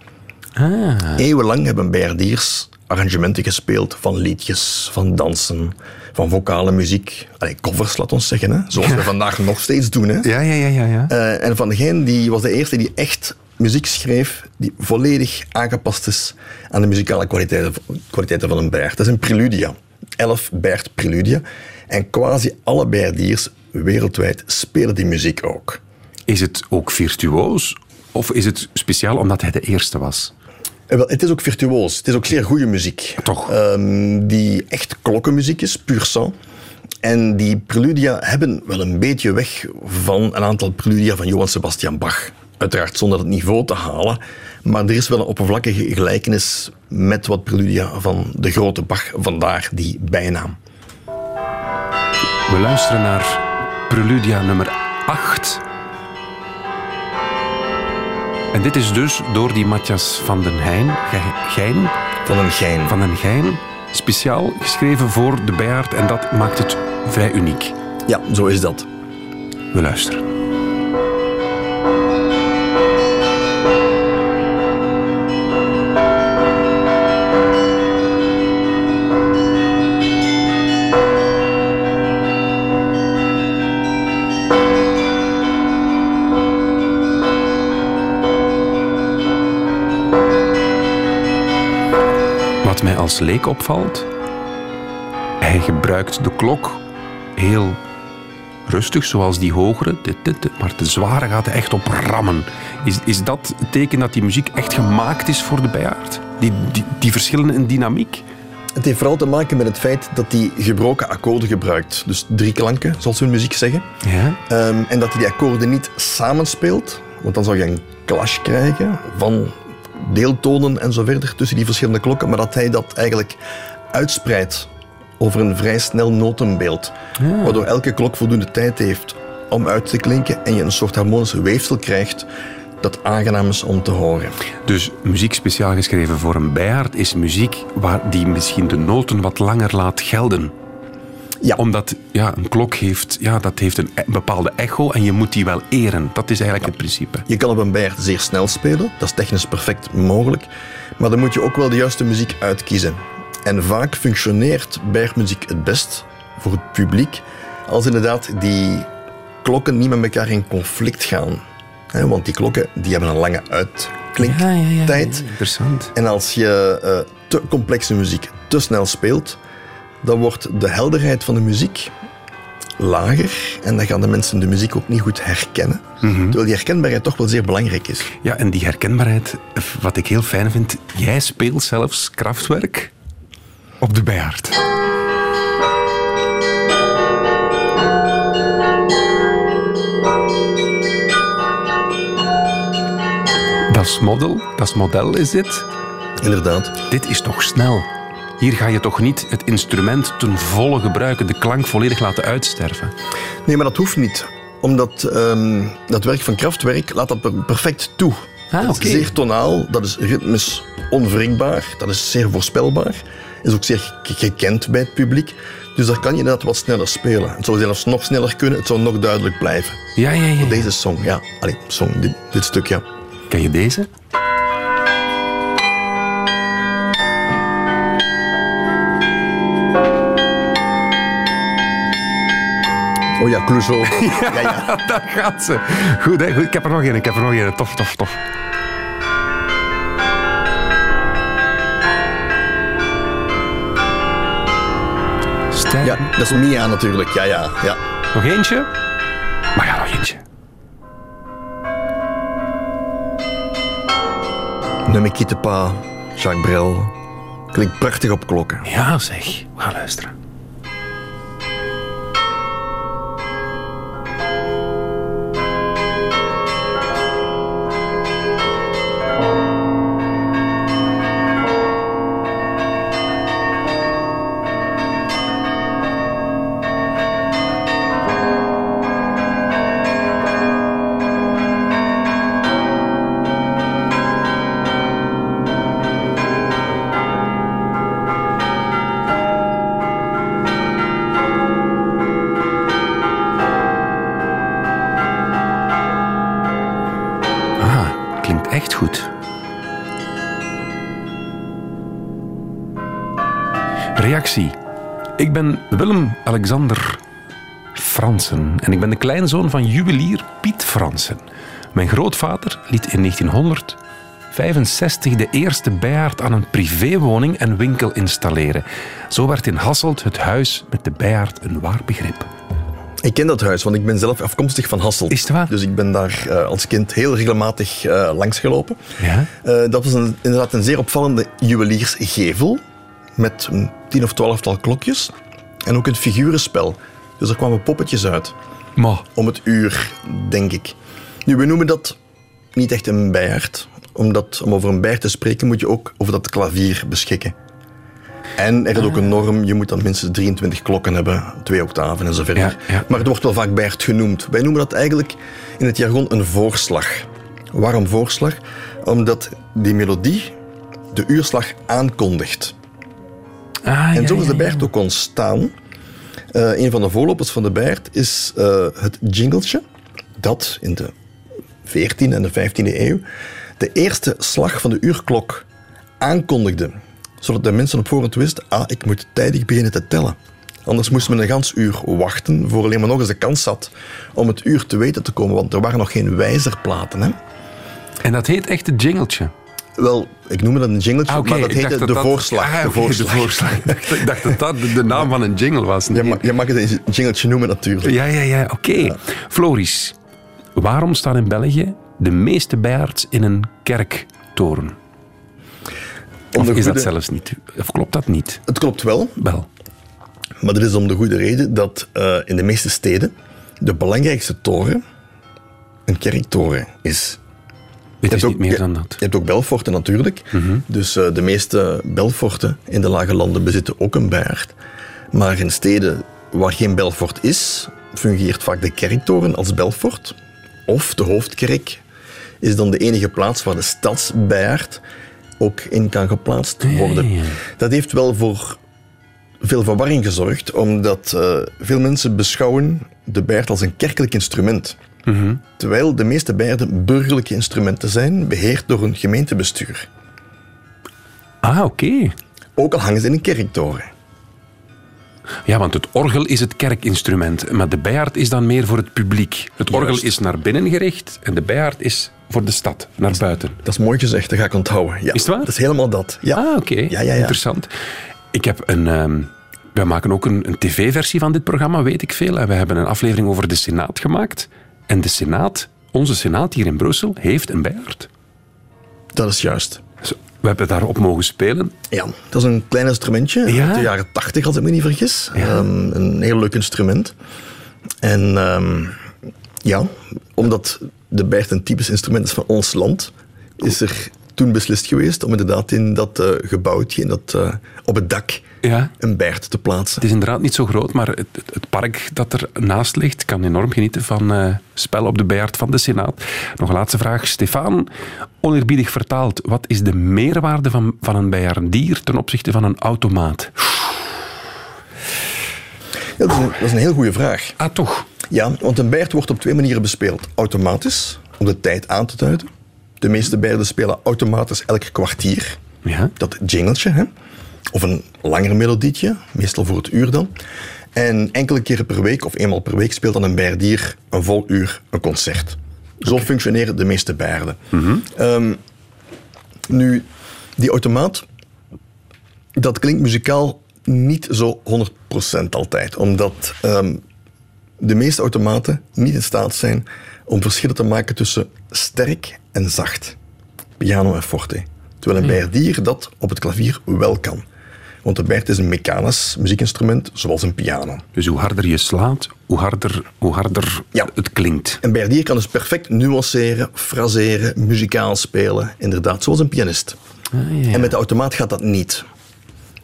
S1: Ah.
S4: Eeuwenlang hebben Beierdiers arrangementen gespeeld van liedjes, van dansen, van vocale muziek. Allee, covers, laat ons zeggen, hè? zoals we vandaag nog steeds doen. Hè?
S1: Ja, ja, ja. ja, ja.
S4: Uh, en Van Gijn die was de eerste die echt muziek schreef die volledig aangepast is aan de muzikale kwaliteiten, kwaliteiten van een Beert. Dat is een preludia. Elf Beert preludia. En quasi alle Beerdiers wereldwijd spelen die muziek ook.
S1: Is het ook virtuoos? Of is het speciaal omdat hij de eerste was?
S4: Wel, het is ook virtuoos. Het is ook zeer goede muziek.
S1: Toch?
S4: Um, die echt klokkenmuziek is, puur sang. En die preludia hebben wel een beetje weg van een aantal preludia van Johann Sebastian Bach. Uiteraard zonder het niveau te halen. Maar er is wel een oppervlakkige gelijkenis met wat preludia van de grote Bach. Vandaar die bijnaam.
S1: We luisteren naar preludia nummer 8. En dit is dus door die Matthias van den Heijn, Gein,
S4: van den Gein.
S1: Van den Gein, speciaal geschreven voor de Bijaard en dat maakt het vrij uniek.
S4: Ja, zo is dat.
S1: We luisteren. Als leek opvalt, hij gebruikt de klok heel rustig, zoals die hogere, maar de zware gaat echt op rammen. Is, is dat het teken dat die muziek echt gemaakt is voor de bijaard? Die, die, die verschillen in dynamiek?
S4: Het heeft vooral te maken met het feit dat hij gebroken akkoorden gebruikt. Dus drie klanken, zoals in muziek zeggen.
S1: Ja.
S4: Um, en dat hij die akkoorden niet samenspeelt, want dan zou je een clash krijgen van deeltonen en zo verder tussen die verschillende klokken, maar dat hij dat eigenlijk uitspreidt over een vrij snel notenbeeld,
S1: ja.
S4: waardoor elke klok voldoende tijd heeft om uit te klinken en je een soort harmonische weefsel krijgt dat aangenaam is om te horen.
S1: Dus muziek speciaal geschreven voor een bijaard is muziek waar die misschien de noten wat langer laat gelden.
S4: Ja.
S1: Omdat ja, een klok heeft, ja, dat heeft een bepaalde echo en je moet die wel eren. Dat is eigenlijk ja. het principe.
S4: Je kan op een bijaard zeer snel spelen, dat is technisch perfect mogelijk. Maar dan moet je ook wel de juiste muziek uitkiezen. En vaak functioneert bijaardmuziek het best voor het publiek als inderdaad die klokken niet met elkaar in conflict gaan. He, want die klokken die hebben een lange uitklinktijd.
S1: Ja, ja, ja, interessant.
S4: En als je uh, te complexe muziek te snel speelt, dan wordt de helderheid van de muziek lager en dan gaan de mensen de muziek ook niet goed herkennen.
S1: Mhm.
S4: Terwijl die herkenbaarheid toch wel zeer belangrijk is.
S1: Ja, en die herkenbaarheid, wat ik heel fijn vind, jij speelt zelfs krachtwerk op de bijaard. Dat is model, dat is model is dit.
S4: Inderdaad.
S1: Dit is toch snel. Hier ga je toch niet het instrument ten volle gebruiken, de klank volledig laten uitsterven?
S4: Nee, maar dat hoeft niet. Omdat um, dat werk van krachtwerk laat dat perfect toe.
S1: Ah,
S4: dat is zeer tonaal, dat is ritmisch onwrikbaar, dat is zeer voorspelbaar. Is ook zeer gekend bij het publiek. Dus daar kan je inderdaad wat sneller spelen. Het zou zelfs nog sneller kunnen, het zou nog duidelijk blijven.
S1: Ja, ja, ja.
S4: Deze song, ja. Allee, song, dit, dit stuk, ja.
S1: Ken je deze?
S4: Oh ja, Clouseau. <laughs> ja, ja. <laughs>
S1: Daar gaat ze. Goed, hè? Goed, ik heb er nog een. Ik heb er nog een. Tof, tof, tof. Stijn.
S4: Ja, dat is Mia natuurlijk. Ja, ja, ja.
S1: Nog eentje? Maar ja, nog eentje.
S4: Ne me quitte pas, Jacques Brel. Klinkt prachtig op klokken.
S1: Ja, zeg. We gaan luisteren. Reactie. Ik ben Willem Alexander Fransen en ik ben de kleinzoon van juwelier Piet Fransen. Mijn grootvader liet in 1965 de eerste bijaard aan een privéwoning en winkel installeren. Zo werd in Hasselt het huis met de bijaard een waar begrip.
S4: Ik ken dat huis, want ik ben zelf afkomstig van Hasselt.
S1: Is het waar?
S4: Dus ik ben daar uh, als kind heel regelmatig uh, langsgelopen.
S1: Ja?
S4: Uh, dat was een, inderdaad een zeer opvallende juweliersgevel. Met een tien of twaalftal klokjes. En ook een figurenspel. Dus er kwamen poppetjes uit.
S1: Maar,
S4: Om het uur, denk ik. Nu, we noemen dat niet echt een bijaard. Omdat, om over een bijaard te spreken, moet je ook over dat klavier beschikken. En er is ook een norm, je moet dan minstens 23 klokken hebben, twee octaven en zo verder.
S1: Ja, ja.
S4: Maar het wordt wel vaak bijaard genoemd. Wij noemen dat eigenlijk in het jargon een voorslag. Waarom voorslag? Omdat die melodie de uurslag aankondigt.
S1: Ah,
S4: En
S1: ja,
S4: zo is de. Bijrt ook ontstaan. Eh, een van de voorlopers van de Bijrt is eh, het jingletje dat in de 14e en de 15e eeuw de eerste slag van de uurklok aankondigde. Zodat de mensen op voorhand wisten, ah, ik moet tijdig beginnen te tellen. Anders moest men een gans uur wachten voor alleen maar nog eens de kans had om het uur te weten te komen, want er waren nog geen wijzerplaten. Hè?
S1: En dat heet echt het jingeltje.
S4: Wel, ik noem het een jingletje,
S1: Ah,
S4: maar dat heette de
S1: dat-
S4: voorslag.
S1: Ah,
S4: de voorslag.
S1: de voorslag. <laughs> Ik dacht- dat dat de, naam van een jingle was.
S4: Je, mag, je mag het een jingletje noemen natuurlijk.
S1: Ja, ja, ja. Oké. Floris, waarom staan in België de meeste bijaards in een kerktoren? Of is dat zelfs niet? Of klopt dat niet?
S4: Het klopt wel,
S1: Wel.
S4: maar dat is om de goede reden dat eh, in de meeste steden de belangrijkste toren een kerktoren is.
S1: Het is niet
S4: ook-
S1: meer
S4: je-
S1: dan dat.
S4: Je hebt ook belforten natuurlijk. Dus eh, de meeste belforten in de lage landen bezitten ook een bijaard. Maar in steden waar geen belfort is, fungeert vaak de kerktoren als belfort. Of de hoofdkerk is dan de enige plaats waar de stadsbijaard ook in kan geplaatst
S1: Ja,
S4: worden. Dat heeft wel voor veel verwarring gezorgd, omdat eh, veel mensen beschouwen de bijaard als een kerkelijk instrument. Terwijl de meeste bijaarden burgerlijke instrumenten zijn, beheerd door een gemeentebestuur.
S1: Ah, oké.
S4: Ook al hangen ze in een kerktoren.
S1: Ja, want het orgel is het kerkinstrument, maar de bijaard is dan meer voor het publiek. Het orgel
S4: Juist.
S1: is naar binnen gericht en de bijaard is voor de stad, naar buiten.
S4: Dat is mooi gezegd, dat ga ik onthouden. Ja,
S1: Is het waar?
S4: Dat is helemaal dat. Ja.
S1: Ah, oké.
S4: Ja, ja, ja.
S1: Interessant. Ik heb een... ehm wij maken ook een, een tv-versie van dit programma, weet ik veel. En we hebben een aflevering over de Senaat gemaakt. En de Senaat, onze Senaat hier in Brussel, heeft een bijaard.
S4: Dat is juist.
S1: We hebben daarop mogen spelen.
S4: Ja, dat is een klein instrumentje
S1: Ja?
S4: uit de jaren tachtig, als ik me niet vergis. Ehm, een heel leuk instrument. En ehm, ja, omdat de bijaard een typisch instrument is van ons land, is er toen beslist geweest om inderdaad in dat eh, gebouwtje, in dat, eh, op het dak,
S1: Ja.
S4: een bijaard te plaatsen.
S1: Het is inderdaad niet zo groot, maar het, park dat er naast ligt kan enorm genieten van eh, spel op de bijaard van de Senaat. Nog een laatste vraag. Stefan, oneerbiedig vertaald, wat is de meerwaarde van, van een bijaardier ten opzichte van een automaat?
S4: Ja, dat, is een, dat is een heel goede vraag.
S1: Ah, toch?
S4: Ja, want een bijaard wordt op twee manieren bespeeld. Automatisch, om de tijd aan te duiden. De meeste bijaarden spelen automatisch elk kwartier.
S1: Ja.
S4: Dat jingletje, hè? Of een langer melodietje, meestal voor het uur dan. En enkele keren per week, of eenmaal per week, speelt dan een bijaardier een vol uur een concert. Zo functioneren de meeste bijaarden. Ehm, nu, die automaat, dat klinkt muzikaal niet zo 100% altijd. Omdat ehm, de meeste automaten niet in staat zijn om verschillen te maken tussen sterk en zacht. Piano en forte. Terwijl een bijaardier dat op het klavier wel kan. Want de bijaard is een mechanisch muziekinstrument, zoals een piano.
S1: Dus hoe harder je slaat, hoe harder, hoe harder
S4: Ja.
S1: het klinkt.
S4: Een bijaardier kan dus perfect nuanceren, fraseren, muzikaal spelen. Inderdaad, zoals een pianist. En met de automaat gaat dat niet.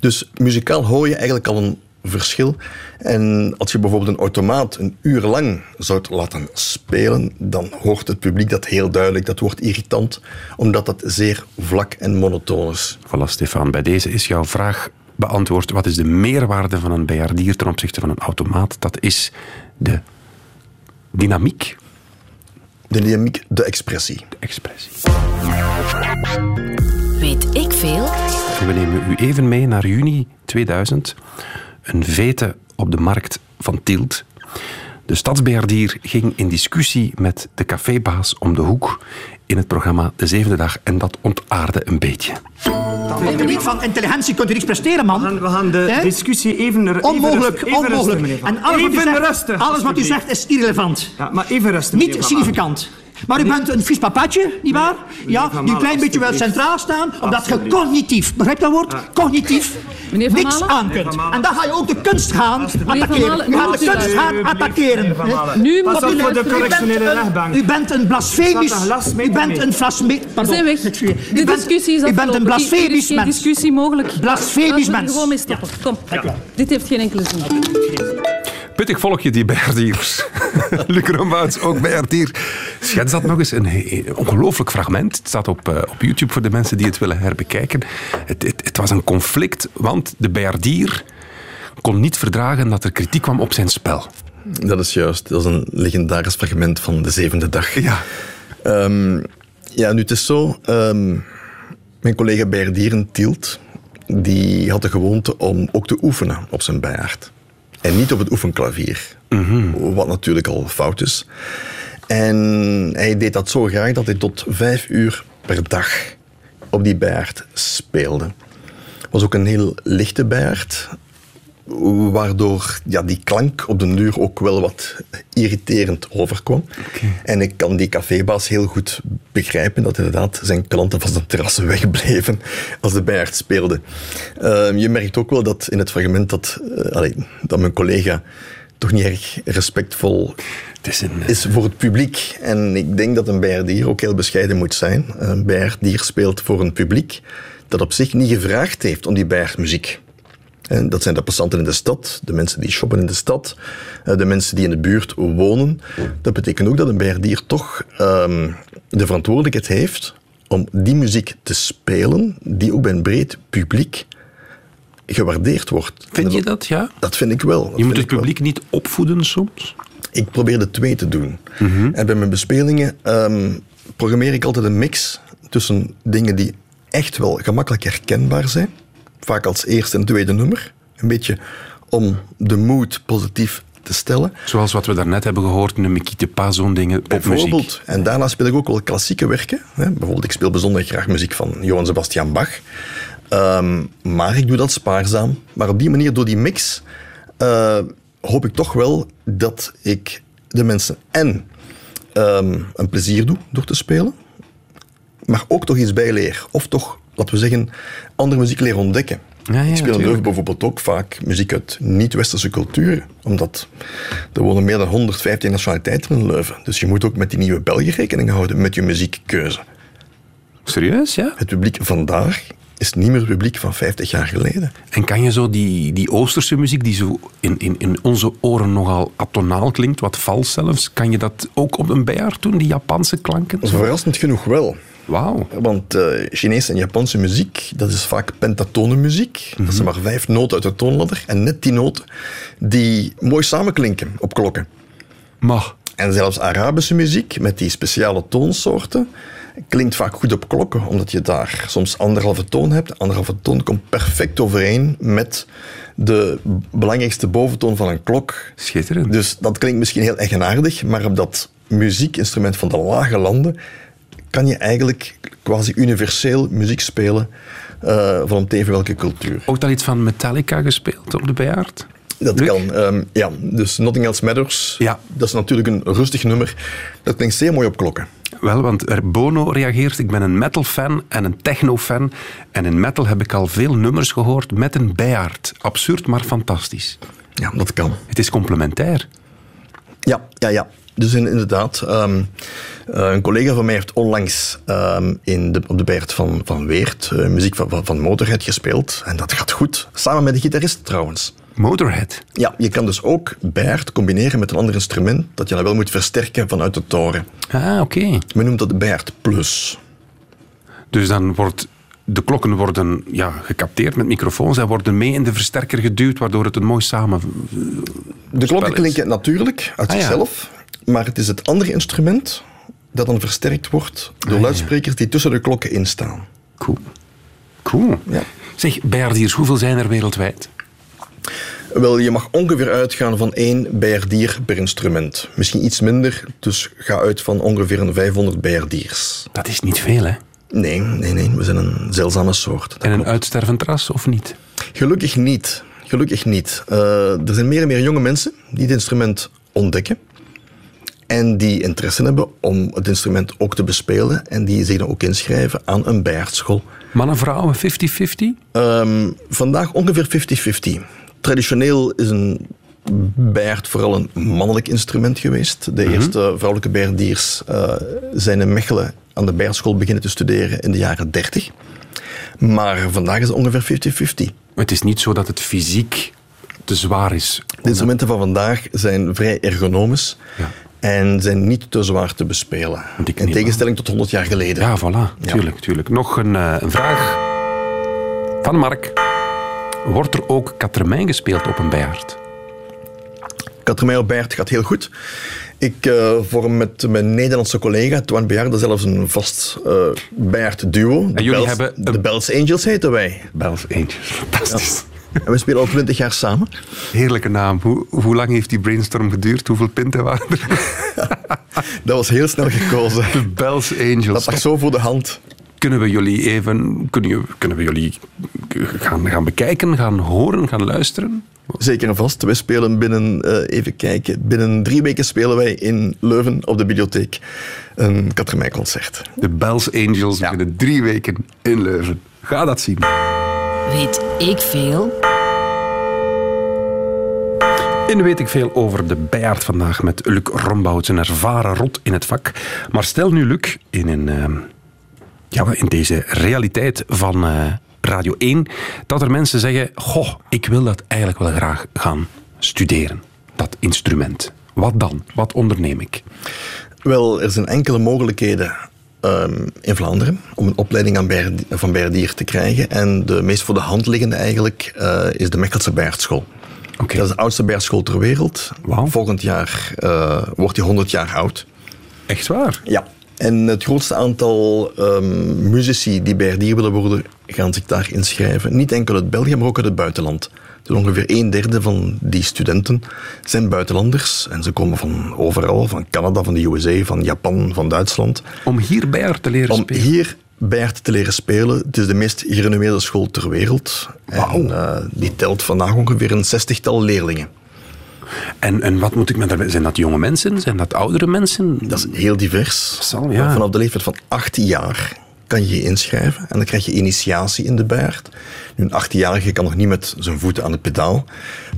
S4: Dus muzikaal hoor je eigenlijk al een verschil. En als je bijvoorbeeld een automaat een uur lang zou laten spelen, dan hoort het publiek dat heel duidelijk. Dat wordt irritant, omdat dat zeer vlak en monotoon is.
S1: Voilà, Stefan, bij deze is jouw vraag beantwoord. Wat is de meerwaarde van een bijaardier ten opzichte van een automaat? Dat is de dynamiek.
S4: De dynamiek, de expressie.
S1: De expressie.
S3: Weet ik veel?
S1: We nemen u even mee naar juni 2000. Een vete op de markt van Tielt. De stadsbeheerdier ging in discussie met de cafébaas om de hoek in het programma De Zevende Dag en dat ontaarde een beetje.
S5: Op het gebied van intelligentie kunt u niets presteren, man.
S6: We gaan, we gaan de discussie even, even
S5: Onmogelijk,
S6: rusten, even
S5: onmogelijk.
S6: rusten,
S5: en alles, wat u,
S6: even
S5: zegt,
S6: rusten,
S5: alles wat u zegt is irrelevant.
S6: Ja, maar even rusten,
S5: Niet significant. Maar u bent een vies papatje, nietwaar? Ja, die een klein beetje
S6: alstublieft.
S5: centraal staan, omdat je cognitief, begrijp dat woord? Cognitief,
S7: Meneer Van
S5: niks
S7: Malen?
S5: aan kunt. En dan ga je ook de kunst gaan attackeren. Je gaat de
S7: u
S5: kunst gaan attackeren.
S7: Nu moet
S6: op
S7: u
S6: voor de
S7: luisteren.
S6: correctionele
S5: een-
S6: rechtbank.
S5: U bent een blasfemisch... U bent een blasfemisch... Pardon,
S7: zijn weg.
S5: excuseer.
S7: De
S5: U bent-
S7: discussie is
S5: U bent een blasfemisch mens.
S7: discussie mogelijk.
S5: Blasfemisch
S7: er
S5: mens.
S7: gewoon mee stoppen. Kom. Dit heeft geen enkele zin.
S1: Pittig volgje, die bejaardiers. <laughs> Luc Rombouts, ook bejaardier. Schets dat nog eens. Een ongelooflijk fragment. Het staat op, eh, op YouTube voor de mensen die het willen herbekijken. Het, het, het was een conflict, want de bejaardier kon niet verdragen dat er kritiek kwam op zijn spel.
S4: Dat is juist. Dat is een legendarisch fragment van de zevende dag.
S1: Ja.
S4: Ehm, ja, nu het is zo. ehm, mijn collega Berdieren Tielt, die had de gewoonte om ook te oefenen op zijn bijaard. En niet op het oefenklavier. Wat natuurlijk al fout is. En hij deed dat zo graag dat hij tot vijf uur per dag op die bijaard speelde. Het was ook een heel lichte bijaard waardoor ja, die klank op den duur ook wel wat irriterend overkwam. En ik kan die cafébaas heel goed begrijpen dat inderdaad zijn klanten van zijn terrassen <laughs> wegbleven als de bijaard speelde. Ehm, je merkt ook wel dat in het fragment dat, eh, allee, dat mijn collega toch niet erg respectvol
S1: Het is een,
S4: is voor het publiek. En ik denk dat een bijaardier ook heel bescheiden moet zijn. Een bijaardier speelt voor een publiek dat op zich niet gevraagd heeft om die bijaardmuziek. En dat zijn de passanten in de stad, de mensen die shoppen in de stad, eh, de mensen die in de buurt wonen. Dat betekent ook dat een bijaardier toch ehm, de verantwoordelijkheid heeft om die muziek te spelen, die ook bij een breed publiek gewaardeerd wordt.
S1: vind je dat, ja?
S4: Dat vind ik wel.
S1: Je moet het
S4: wel.
S1: publiek niet opvoeden soms.
S4: Ik probeer de twee te doen.
S1: Mhm.
S4: En bij mijn bespelingen ehm, programmeer ik altijd een mix tussen dingen die echt wel gemakkelijk herkenbaar zijn. Vaak als eerste en tweede nummer. Een beetje om de mood positief te stellen.
S1: Zoals wat we daarnet hebben gehoord, een Mikite Pas, zo'n dingen.
S4: Bijvoorbeeld. En daarna speel ik ook wel klassieke werken. Hè. Bijvoorbeeld, ik speel bijzonder graag muziek van Johann Sebastian Bach. Ehm, maar ik doe dat spaarzaam. Maar op die manier, door die mix, eh, hoop ik toch wel dat ik de mensen en ehm, een plezier doe door te spelen, maar ook toch iets bijleer. Of toch, laten we zeggen, andere muziek leren ontdekken.
S1: Ja, ja,
S4: ik speel
S1: natuurlijk.
S4: Bijvoorbeeld ook vaak muziek uit niet-westerse culturen. Omdat er wonen meer dan 115 nationaliteiten in Leuven. Dus je moet ook met die nieuwe Belgen rekening houden met je muziekkeuze.
S1: Serieus, ja?
S4: Het publiek vandaag is niet meer het publiek van 50 jaar geleden.
S1: En kan je zo die, die Oosterse muziek, die zo in, in, in onze oren nogal atonaal klinkt, wat vals zelfs, kan je dat ook op een bijaard doen, die Japanse klanken?
S4: Verrassend genoeg wel.
S1: Wauw.
S4: Want eh Chinese en Japanse muziek, dat is vaak pentatonenmuziek. Dat zijn maar vijf noten uit de toonladder. En net die noten die mooi samenklinken op klokken.
S1: Maar,
S4: En zelfs Arabische muziek met die speciale toonsoorten klinkt vaak goed op klokken, omdat je daar soms anderhalve toon hebt. Anderhalve toon komt perfect overeen met de belangrijkste boventoon van een klok.
S1: schitterend.
S4: Dus dat klinkt misschien heel eigenaardig, maar op dat muziekinstrument van de lage landen kan je eigenlijk quasi universeel muziek spelen eh, van teven welke cultuur.
S1: Ook al iets van Metallica gespeeld op de bijaard?
S4: Dat
S1: Luc?
S4: kan. ehm, ja, dus Nothing Else Matters.
S1: Ja.
S4: Dat is natuurlijk een rustig nummer. Dat klinkt zeer mooi op klokken.
S1: Wel, want er Bono reageert, ik ben een metal-fan en een techno-fan. En in metal heb ik al veel nummers gehoord met een bijaard. Absurd, maar fantastisch.
S4: Ja, dat kan.
S1: Het is complementair.
S4: Ja, ja, ja. Dus in- inderdaad, ehm, eh, een collega van mij heeft onlangs ehm, in de, op de Beert van, van Weert eh, muziek van, van, Motorhead gespeeld. En dat gaat goed. Samen met de gitarist trouwens.
S1: Motorhead.
S4: Ja, je kan dus ook Beert combineren met een ander instrument dat je dan wel moet versterken vanuit de toren.
S1: Ah, oké.
S4: Men noemt dat Beert Plus.
S1: Dus dan wordt de klokken worden ja, gecapteerd met microfoons en worden mee in de versterker geduwd, waardoor het een mooi samen...
S4: De klokken klinken natuurlijk uit
S1: Ah, ja.
S4: Maar het is het andere instrument dat dan versterkt wordt door luidsprekers die tussen de klokken instaan.
S1: Cool. Cool.
S4: Ja.
S1: Zeg, bijaardiers, hoeveel zijn er wereldwijd?
S4: Wel, je mag ongeveer uitgaan van één bijaardier per instrument. Misschien iets minder, dus ga uit van ongeveer een 500 bijaardiers.
S1: Dat is niet veel, hè?
S4: Nee, nee, nee, we zijn een zeldzame soort.
S1: En een
S4: klopt.
S1: uitstervend ras, of niet?
S4: Gelukkig niet. Gelukkig niet. Eh, er zijn meer en meer jonge mensen die het instrument ontdekken. En die interesse hebben om het instrument ook te bespelen. En die zich dan ook inschrijven aan een bijaardschool.
S1: Mannen, vrouwen, 50-50?
S4: Ehm, vandaag ongeveer 50-50. Traditioneel is een bijaard vooral een mannelijk instrument geweest. De eerste vrouwelijke bijaardiers eh, zijn in Mechelen aan de bijaardschool beginnen te studeren in de jaren 30. Maar vandaag is het ongeveer 50-50.
S1: Het is niet zo dat het fysiek te zwaar is.
S4: De instrumenten van vandaag zijn vrij ergonomisch
S1: Ja.
S4: En zijn niet te zwaar te bespelen. In tegenstelling tot 100 jaar geleden.
S1: Ja, voilà. Tuurlijk, tuurlijk. Nog een, eh, een vraag van Mark. Wordt er ook katremijn gespeeld op een bijaard?
S4: Katremijn op Beert gaat heel goed. Ik eh, vorm met mijn Nederlandse collega, Twan Bejaarde, zelfs een vast uh, Bejaard duo. De
S1: En jullie
S4: Bells-
S1: hebben
S4: De Bells Angels heten wij.
S1: Bells Angels. <laughs> Fantastisch.
S4: En we spelen al 20 jaar samen.
S1: Heerlijke naam. Hoe, hoe lang heeft die brainstorm geduurd? Hoeveel pinten waren er? <laughs>
S4: Dat was heel snel gekozen.
S1: De Bells Angels.
S4: Dat lag zo voor de hand.
S1: Kunnen we jullie even kunnen, kunnen we jullie gaan, gaan bekijken, gaan horen, gaan luisteren?
S4: Zeker en vast. Wij spelen binnen, eh, even kijken, binnen drie weken spelen wij in Leuven op de bibliotheek een Katremijn-concert.
S1: De Bells Angels
S4: Ja.
S1: binnen drie weken in Leuven. Ga dat zien.
S3: Weet ik veel?
S1: In weet ik veel over de bijaard vandaag met Luc Rombouts, een ervaren rot in het vak. Maar stel nu, Luc, in, een, ehm, ja, in deze realiteit van eh, Radio 1, dat er mensen zeggen: Goh, ik wil dat eigenlijk wel graag gaan studeren, dat instrument. Wat dan? Wat onderneem ik?
S4: Wel, er zijn enkele mogelijkheden ehm, in Vlaanderen om een opleiding aan van bijaardier te krijgen. En de meest voor de hand liggende eigenlijk eh, is de Mechelse Bijaardschool.
S1: Oké.
S4: Dat is de oudste bijaardschool ter wereld.
S1: Wauw.
S4: Volgend jaar eh, wordt die 100 jaar oud.
S1: Echt waar?
S4: Ja. En het grootste aantal ehm, muzici die bijaardier willen worden, gaan zich daar inschrijven. Niet enkel uit België, maar ook uit het buitenland. Dus ongeveer een derde van die studenten zijn buitenlanders. En ze komen van overal, van Canada, van de USA, van Japan, van Duitsland.
S1: Om hier bijaard te leren
S4: Om
S1: spelen.
S4: hier bijaard te leren spelen. Het is de meest gerenommeerde school ter wereld. En eh, die telt vandaag ongeveer een zestigtal leerlingen.
S1: En, en wat moet ik met daarbij? Zijn dat jonge mensen? Zijn dat oudere mensen?
S4: Dat is heel divers.
S1: zal, ja.
S4: Vanaf de leeftijd van 18 jaar kan je je inschrijven en dan krijg je initiatie in de bijaard. Nu, een 18-jarige kan nog niet met zijn voeten aan het pedaal,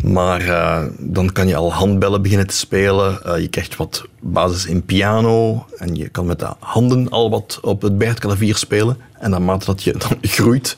S4: maar eh, dan kan je al handbellen beginnen te spelen. Eh, je krijgt wat basis in piano en je kan met de handen al wat op het bijaardklavier spelen. En naarmate dat je <laughs> dan groeit,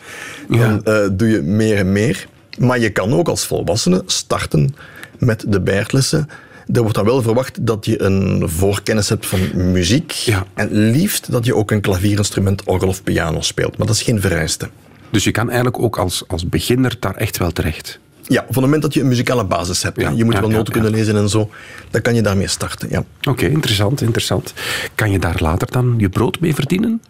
S4: dan eh, doe je meer en meer. Maar je kan ook als volwassene starten met de bijaardlessen. Er wordt dan wel verwacht dat je een voorkennis hebt van muziek.
S1: Ja.
S4: En liefst dat je ook een klavierinstrument, orgel of piano speelt. Maar dat is geen vereiste.
S1: Dus je kan eigenlijk ook als, als beginner daar echt wel terecht.
S4: Ja, van het moment dat je een muzikale basis hebt.
S1: Ja,
S4: je moet
S1: ja,
S4: wel noten
S1: ja.
S4: kunnen lezen en zo. Dan kan je daarmee starten, ja.
S1: Oké, interessant, interessant. Kan je daar later dan je brood mee verdienen?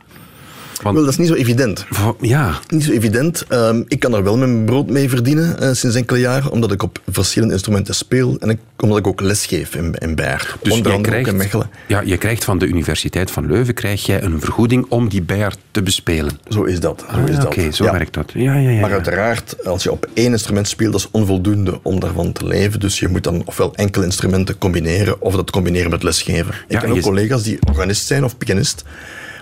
S1: Want,
S4: Wel, dat is niet zo evident.
S1: ja,
S4: Niet zo evident. Ehm, ik kan er wel mijn brood mee verdienen eh, sinds enkele jaren, omdat ik op verschillende instrumenten speel en ik, omdat ik ook lesgeef in, in
S1: dus
S4: Onder andere
S1: krijgt,
S4: in Mechelen.
S1: ja, je krijgt van de Universiteit van Leuven krijg jij een vergoeding om die bijaard te bespelen.
S4: Zo is dat. Zo
S1: Ah,
S4: is dat.
S1: Oké, zo
S4: Ja.
S1: werkt dat. Ja, ja, ja.
S4: Maar uiteraard, als je op één instrument speelt, dat is onvoldoende om daarvan te leven. Dus je moet dan ofwel enkele instrumenten combineren, of dat combineren met lesgeven. Ik ken ook
S1: je-
S4: collega's die organist zijn of pianist,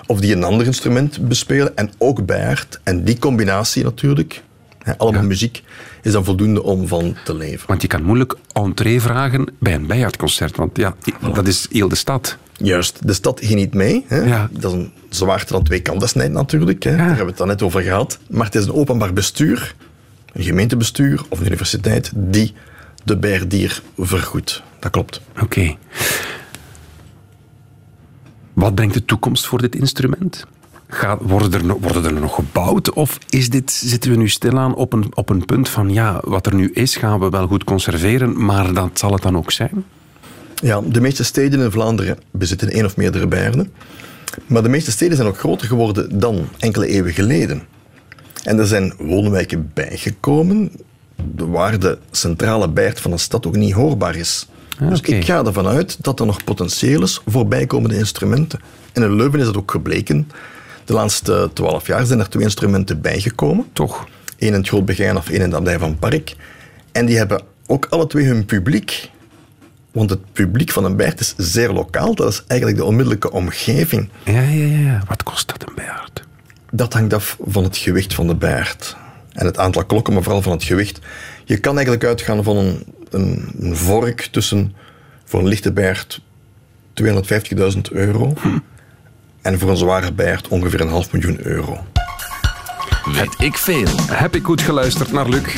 S4: of die een ander instrument bespelen en ook bijaard. En die combinatie natuurlijk, hè, allemaal
S1: Ja.
S4: muziek, is dan voldoende om van te leven.
S1: Want je kan moeilijk entree vragen bij een bijaardconcert. Want ja, dat is heel de stad.
S4: Juist, de stad ging niet mee. Hè?
S1: Ja.
S4: Dat is een zwaarte aan twee kanten snijdt natuurlijk. Hè? Daar hebben we het dan net over gehad. Maar het is een openbaar bestuur, een gemeentebestuur of een universiteit die de bijaardier vergoedt. Dat klopt.
S1: Oké. Wat brengt de toekomst voor dit instrument? Worden, er, worden er nog gebouwd? Of is dit, zitten we nu stilaan op een, op een punt van ja, wat er nu is, gaan we wel goed conserveren, maar dat zal het dan ook zijn?
S4: Ja, de meeste steden in Vlaanderen bezitten één of meerdere bijerden. Maar de meeste steden zijn ook groter geworden dan enkele eeuwen geleden. En er zijn woonwijken bijgekomen waar de centrale bijert van een stad ook niet hoorbaar is. Dus ik ga ervan uit dat er nog potentieel is voor bijkomende instrumenten. En in Leuven is dat ook gebleken. De laatste twaalf jaar zijn er twee instrumenten bijgekomen.
S1: Toch?
S4: Eén in het Groot Begijn of één in de Abdij van Park. En die hebben ook alle twee hun publiek. Want het publiek van een bijaard is zeer lokaal. Dat is eigenlijk de onmiddellijke omgeving.
S1: Ja, ja, ja. Wat kost dat een bijaard?
S4: Dat hangt af van het gewicht van de bijaard. En het aantal klokken, maar vooral van het gewicht. Je kan eigenlijk uitgaan van een, een, een vork tussen voor een lichte bijaard 250.000 euro. En voor een zware bijaard ongeveer een half miljoen euro.
S2: Weet ik veel.
S1: Heb ik goed geluisterd naar Luc?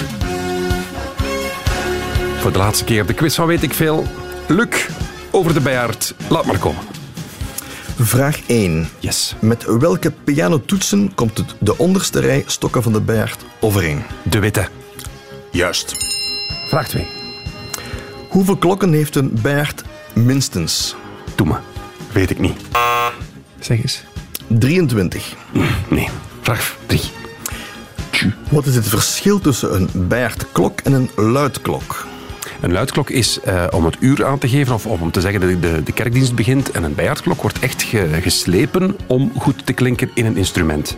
S1: Voor de laatste keer de quiz van Weet ik Veel. Luc, over de bijaard. Laat maar komen.
S4: Vraag 1.
S1: Yes.
S4: Met welke pianotoetsen komt het de onderste rij stokken van de bijaard overeen?
S1: De witte.
S4: Juist.
S1: Vraag 2.
S4: Hoeveel klokken heeft een bijaard minstens?
S1: Doe me. Weet ik niet. Zeg eens.
S4: 23.
S1: Nee. Vraag 3.
S4: Wat is het verschil tussen een bijaardklok en een luidklok?
S1: Een luidklok is eh, om het uur aan te geven of om te zeggen dat de, de kerkdienst begint. En een bijaardklok wordt echt ge- geslepen om goed te klinken in een instrument.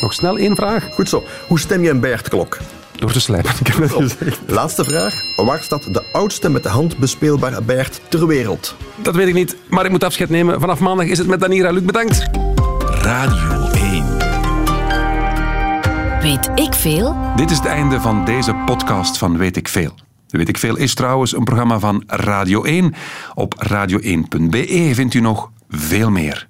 S1: Nog snel één vraag.
S4: Goed zo. Hoe stem je een bijaardklok?
S1: Door te slijpen. <laughs> Ik heb het gezegd.
S4: Laatste vraag. Waar staat de oudste met de hand bespeelbare bijaard ter wereld?
S1: Dat weet ik niet, maar ik moet afscheid nemen. Vanaf maandag is het met Danira. Luc, bedankt.
S2: Radio 1.
S3: Weet ik veel?
S1: Dit is het einde van deze podcast van Weet ik Veel. Weet ik Veel is trouwens een programma van Radio 1. Op radio1.be vindt u nog veel meer.